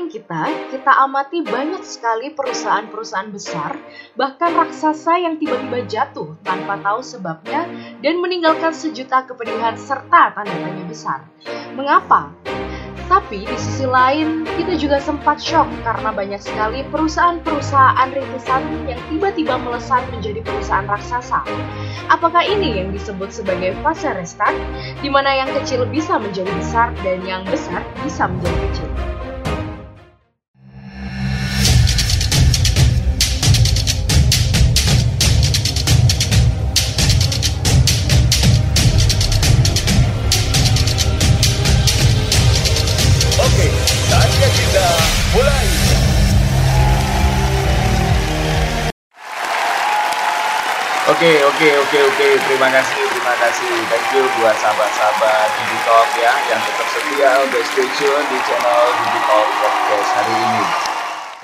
sekeliling kita, kita amati banyak sekali perusahaan-perusahaan besar, bahkan raksasa yang tiba-tiba jatuh tanpa tahu sebabnya dan meninggalkan sejuta kepedihan serta tanda tanya besar. Mengapa? Tapi di sisi lain, kita juga sempat shock karena banyak sekali perusahaan-perusahaan rintisan yang tiba-tiba melesat menjadi perusahaan raksasa. Apakah ini yang disebut sebagai fase restart, di mana yang kecil bisa menjadi besar dan yang besar bisa menjadi kecil? Oke, oke, oke, oke. Terima kasih, terima kasih. Thank you buat sahabat-sahabat Digitalk ya yang tetap setia untuk stay tune di channel Digital Podcast hari ini.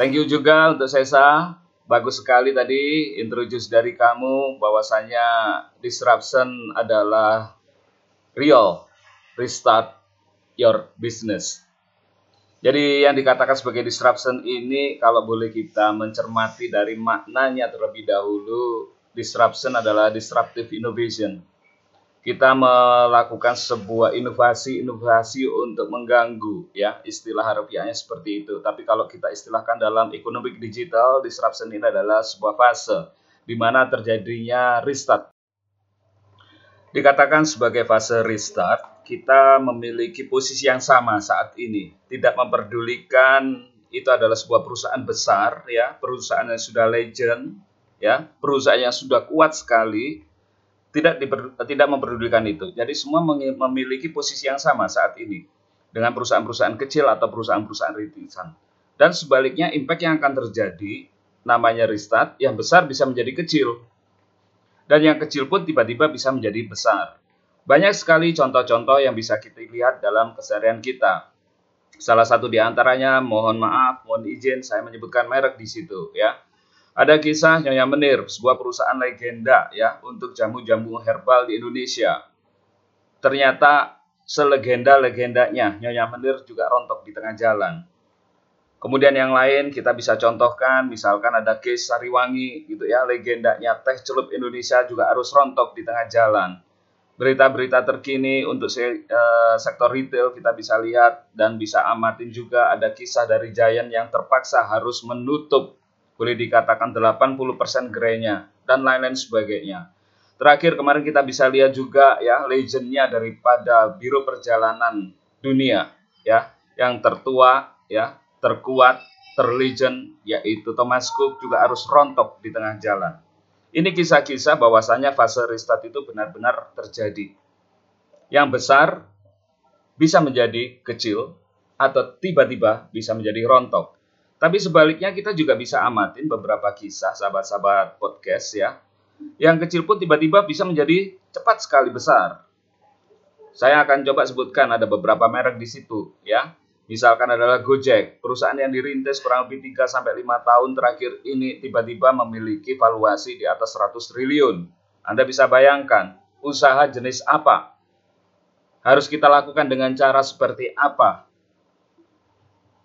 Thank you juga untuk Sesa. Bagus sekali tadi introduce dari kamu bahwasanya disruption adalah real restart your business. Jadi yang dikatakan sebagai disruption ini kalau boleh kita mencermati dari maknanya terlebih dahulu, disruption adalah disruptive innovation. Kita melakukan sebuah inovasi-inovasi untuk mengganggu ya, istilah harfiahnya seperti itu. Tapi kalau kita istilahkan dalam ekonomi digital, disruption ini adalah sebuah fase di mana terjadinya restart. Dikatakan sebagai fase restart, kita memiliki posisi yang sama saat ini. Tidak memperdulikan itu adalah sebuah perusahaan besar ya, perusahaan yang sudah legend ya, perusahaan yang sudah kuat sekali tidak diper, tidak memperdulikan itu. Jadi semua memiliki posisi yang sama saat ini dengan perusahaan-perusahaan kecil atau perusahaan-perusahaan rintisan. Dan sebaliknya impact yang akan terjadi namanya restart, yang besar bisa menjadi kecil. Dan yang kecil pun tiba-tiba bisa menjadi besar. Banyak sekali contoh-contoh yang bisa kita lihat dalam keseharian kita. Salah satu di antaranya, mohon maaf, mohon izin, saya menyebutkan merek di situ ya. Ada kisah Nyonya Menir, sebuah perusahaan legenda ya untuk jamu-jamu herbal di Indonesia. Ternyata selegenda-legendanya Nyonya Menir juga rontok di tengah jalan. Kemudian yang lain kita bisa contohkan, misalkan ada case Sariwangi gitu ya, legendanya teh celup Indonesia juga harus rontok di tengah jalan. Berita-berita terkini untuk se uh, sektor retail kita bisa lihat dan bisa amatin juga ada kisah dari Giant yang terpaksa harus menutup boleh dikatakan 80% gerainya dan lain-lain sebagainya. Terakhir kemarin kita bisa lihat juga ya legendnya daripada Biro Perjalanan Dunia ya yang tertua ya terkuat terlegend yaitu Thomas Cook juga harus rontok di tengah jalan. Ini kisah-kisah bahwasanya fase restart itu benar-benar terjadi. Yang besar bisa menjadi kecil atau tiba-tiba bisa menjadi rontok. Tapi sebaliknya kita juga bisa amatin beberapa kisah sahabat-sahabat podcast ya. Yang kecil pun tiba-tiba bisa menjadi cepat sekali besar. Saya akan coba sebutkan ada beberapa merek di situ ya. Misalkan adalah Gojek, perusahaan yang dirintis kurang lebih 3 sampai 5 tahun terakhir ini tiba-tiba memiliki valuasi di atas 100 triliun. Anda bisa bayangkan usaha jenis apa? Harus kita lakukan dengan cara seperti apa?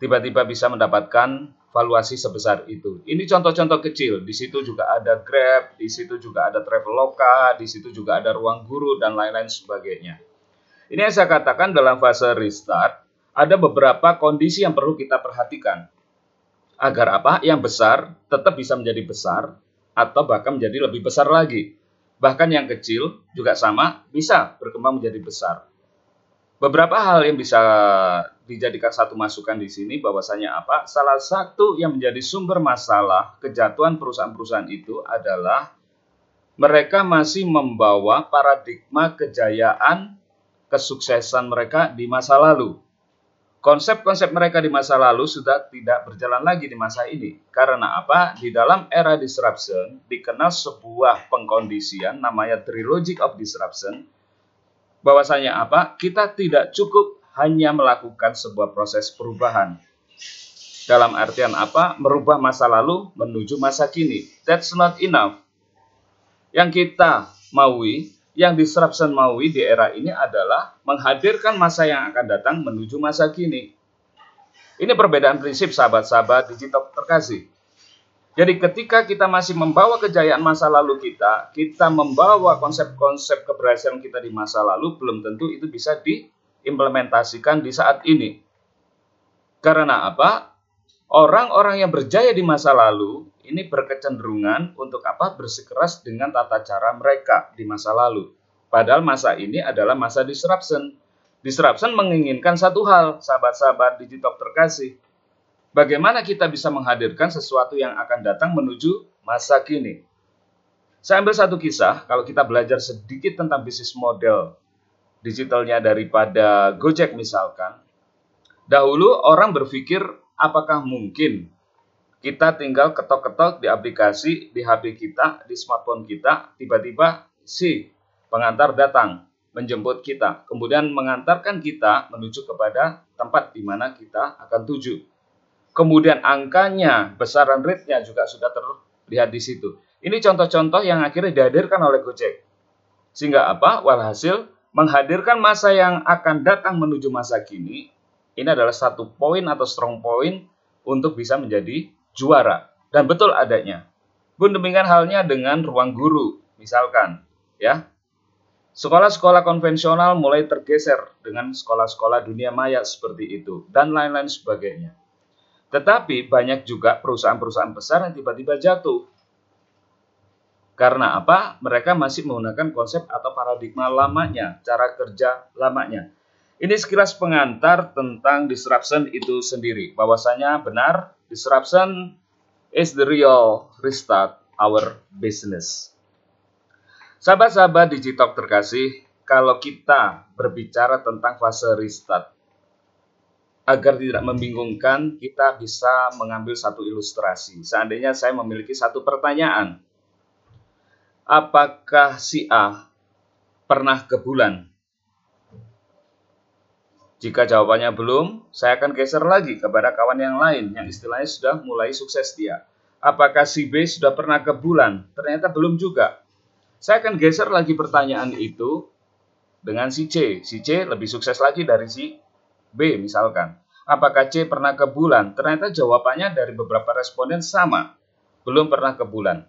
Tiba-tiba bisa mendapatkan valuasi sebesar itu. Ini contoh-contoh kecil. Di situ juga ada Grab, di situ juga ada Traveloka, di situ juga ada Ruang Guru dan lain-lain sebagainya. Ini yang saya katakan dalam fase restart, ada beberapa kondisi yang perlu kita perhatikan. Agar apa? Yang besar tetap bisa menjadi besar atau bahkan menjadi lebih besar lagi. Bahkan yang kecil juga sama bisa berkembang menjadi besar. Beberapa hal yang bisa dijadikan satu masukan di sini bahwasanya apa? Salah satu yang menjadi sumber masalah kejatuhan perusahaan-perusahaan itu adalah mereka masih membawa paradigma kejayaan kesuksesan mereka di masa lalu konsep-konsep mereka di masa lalu sudah tidak berjalan lagi di masa ini. Karena apa? Di dalam era disruption dikenal sebuah pengkondisian namanya trilogic of disruption. Bahwasanya apa? Kita tidak cukup hanya melakukan sebuah proses perubahan. Dalam artian apa? Merubah masa lalu menuju masa kini. That's not enough. Yang kita maui yang disruption Maui di era ini adalah menghadirkan masa yang akan datang menuju masa kini. Ini perbedaan prinsip sahabat-sahabat digital terkasih. Jadi ketika kita masih membawa kejayaan masa lalu kita, kita membawa konsep-konsep keberhasilan kita di masa lalu, belum tentu itu bisa diimplementasikan di saat ini. Karena apa? Orang-orang yang berjaya di masa lalu ini berkecenderungan untuk apa? Bersikeras dengan tata cara mereka di masa lalu. Padahal masa ini adalah masa disruption. Disruption menginginkan satu hal, sahabat-sahabat digital terkasih. Bagaimana kita bisa menghadirkan sesuatu yang akan datang menuju masa kini? Saya ambil satu kisah, kalau kita belajar sedikit tentang bisnis model digitalnya daripada Gojek misalkan. Dahulu orang berpikir apakah mungkin kita tinggal ketok-ketok di aplikasi, di HP kita, di smartphone kita, tiba-tiba si pengantar datang menjemput kita, kemudian mengantarkan kita menuju kepada tempat di mana kita akan tuju. Kemudian angkanya, besaran rate-nya juga sudah terlihat di situ. Ini contoh-contoh yang akhirnya dihadirkan oleh Gojek. Sehingga apa? Walhasil menghadirkan masa yang akan datang menuju masa kini, ini adalah satu poin atau strong point untuk bisa menjadi juara. Dan betul adanya. Pun demikian halnya dengan ruang guru, misalkan, ya. Sekolah-sekolah konvensional mulai tergeser dengan sekolah-sekolah dunia maya seperti itu dan lain-lain sebagainya. Tetapi banyak juga perusahaan-perusahaan besar yang tiba-tiba jatuh. Karena apa? Mereka masih menggunakan konsep atau paradigma lamanya, cara kerja lamanya. Ini sekilas pengantar tentang disruption itu sendiri. Bahwasanya benar, disruption is the real restart our business. Sahabat-sahabat digital terkasih, kalau kita berbicara tentang fase restart, agar tidak membingungkan, kita bisa mengambil satu ilustrasi. Seandainya saya memiliki satu pertanyaan, apakah si A pernah ke bulan? Jika jawabannya belum, saya akan geser lagi kepada kawan yang lain yang istilahnya sudah mulai sukses dia. Apakah si B sudah pernah ke bulan? Ternyata belum juga. Saya akan geser lagi pertanyaan itu dengan si C. Si C lebih sukses lagi dari si B misalkan. Apakah C pernah ke bulan? Ternyata jawabannya dari beberapa responden sama. Belum pernah ke bulan.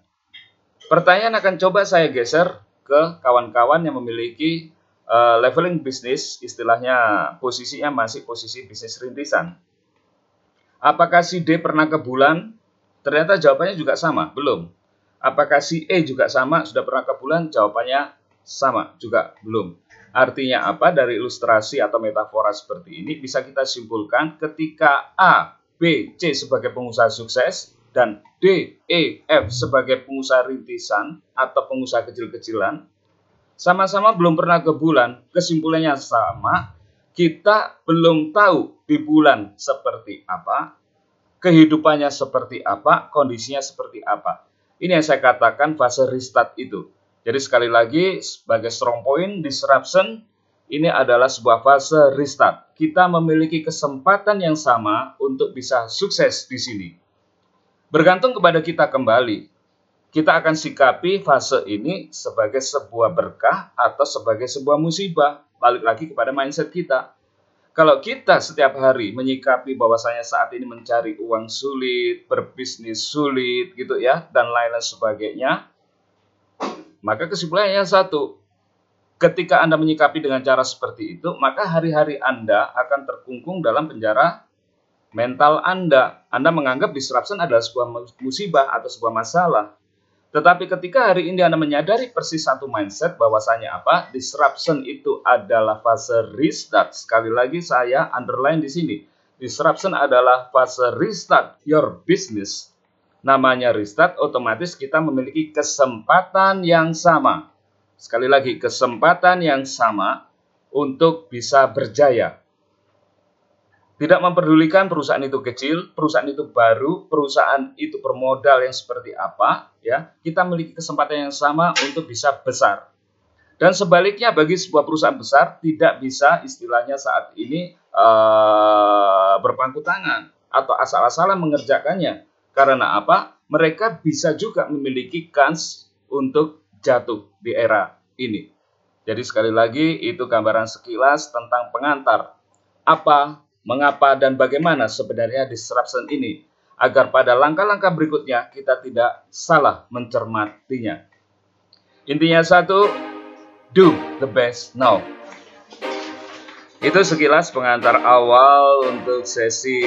Pertanyaan akan coba saya geser ke kawan-kawan yang memiliki uh, leveling bisnis, istilahnya posisinya masih posisi bisnis rintisan. Apakah si D pernah ke bulan? Ternyata jawabannya juga sama, belum. Apakah si E juga sama, sudah pernah ke bulan? Jawabannya sama, juga belum. Artinya apa? Dari ilustrasi atau metafora seperti ini bisa kita simpulkan ketika A, B, C sebagai pengusaha sukses dan D, E, F sebagai pengusaha rintisan atau pengusaha kecil-kecilan, sama-sama belum pernah ke bulan, kesimpulannya sama, kita belum tahu di bulan seperti apa, kehidupannya seperti apa, kondisinya seperti apa. Ini yang saya katakan fase restart itu. Jadi sekali lagi sebagai strong point disruption ini adalah sebuah fase restart. Kita memiliki kesempatan yang sama untuk bisa sukses di sini. Bergantung kepada kita kembali. Kita akan sikapi fase ini sebagai sebuah berkah atau sebagai sebuah musibah. Balik lagi kepada mindset kita. Kalau kita setiap hari menyikapi bahwasanya saat ini mencari uang sulit, berbisnis sulit gitu ya, dan lain-lain sebagainya, maka kesimpulannya yang satu, ketika Anda menyikapi dengan cara seperti itu, maka hari-hari Anda akan terkungkung dalam penjara mental Anda. Anda menganggap disruption adalah sebuah musibah atau sebuah masalah. Tetapi ketika hari ini Anda menyadari persis satu mindset bahwasanya apa? Disruption itu adalah fase restart. Sekali lagi saya underline di sini. Disruption adalah fase restart your business. Namanya restart, otomatis kita memiliki kesempatan yang sama. Sekali lagi, kesempatan yang sama untuk bisa berjaya. Tidak memperdulikan perusahaan itu kecil, perusahaan itu baru, perusahaan itu bermodal yang seperti apa, ya. Kita memiliki kesempatan yang sama untuk bisa besar. Dan sebaliknya bagi sebuah perusahaan besar tidak bisa istilahnya saat ini uh, berpangku tangan atau asal-asalan mengerjakannya. Karena apa? Mereka bisa juga memiliki kans untuk jatuh di era ini. Jadi sekali lagi itu gambaran sekilas tentang pengantar apa mengapa dan bagaimana sebenarnya disruption ini agar pada langkah-langkah berikutnya kita tidak salah mencermatinya. Intinya satu, do the best now. Itu sekilas pengantar awal untuk sesi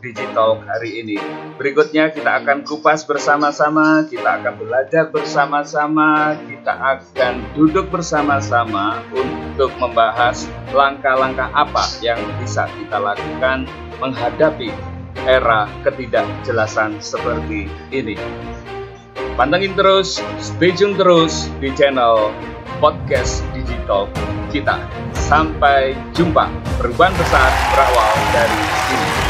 digital hari ini. Berikutnya kita akan kupas bersama-sama, kita akan belajar bersama-sama, kita akan duduk bersama-sama untuk membahas langkah-langkah apa yang bisa kita lakukan menghadapi era ketidakjelasan seperti ini. Pantengin terus, stay tune terus di channel podcast digital kita. Sampai jumpa. Perubahan besar berawal dari sini.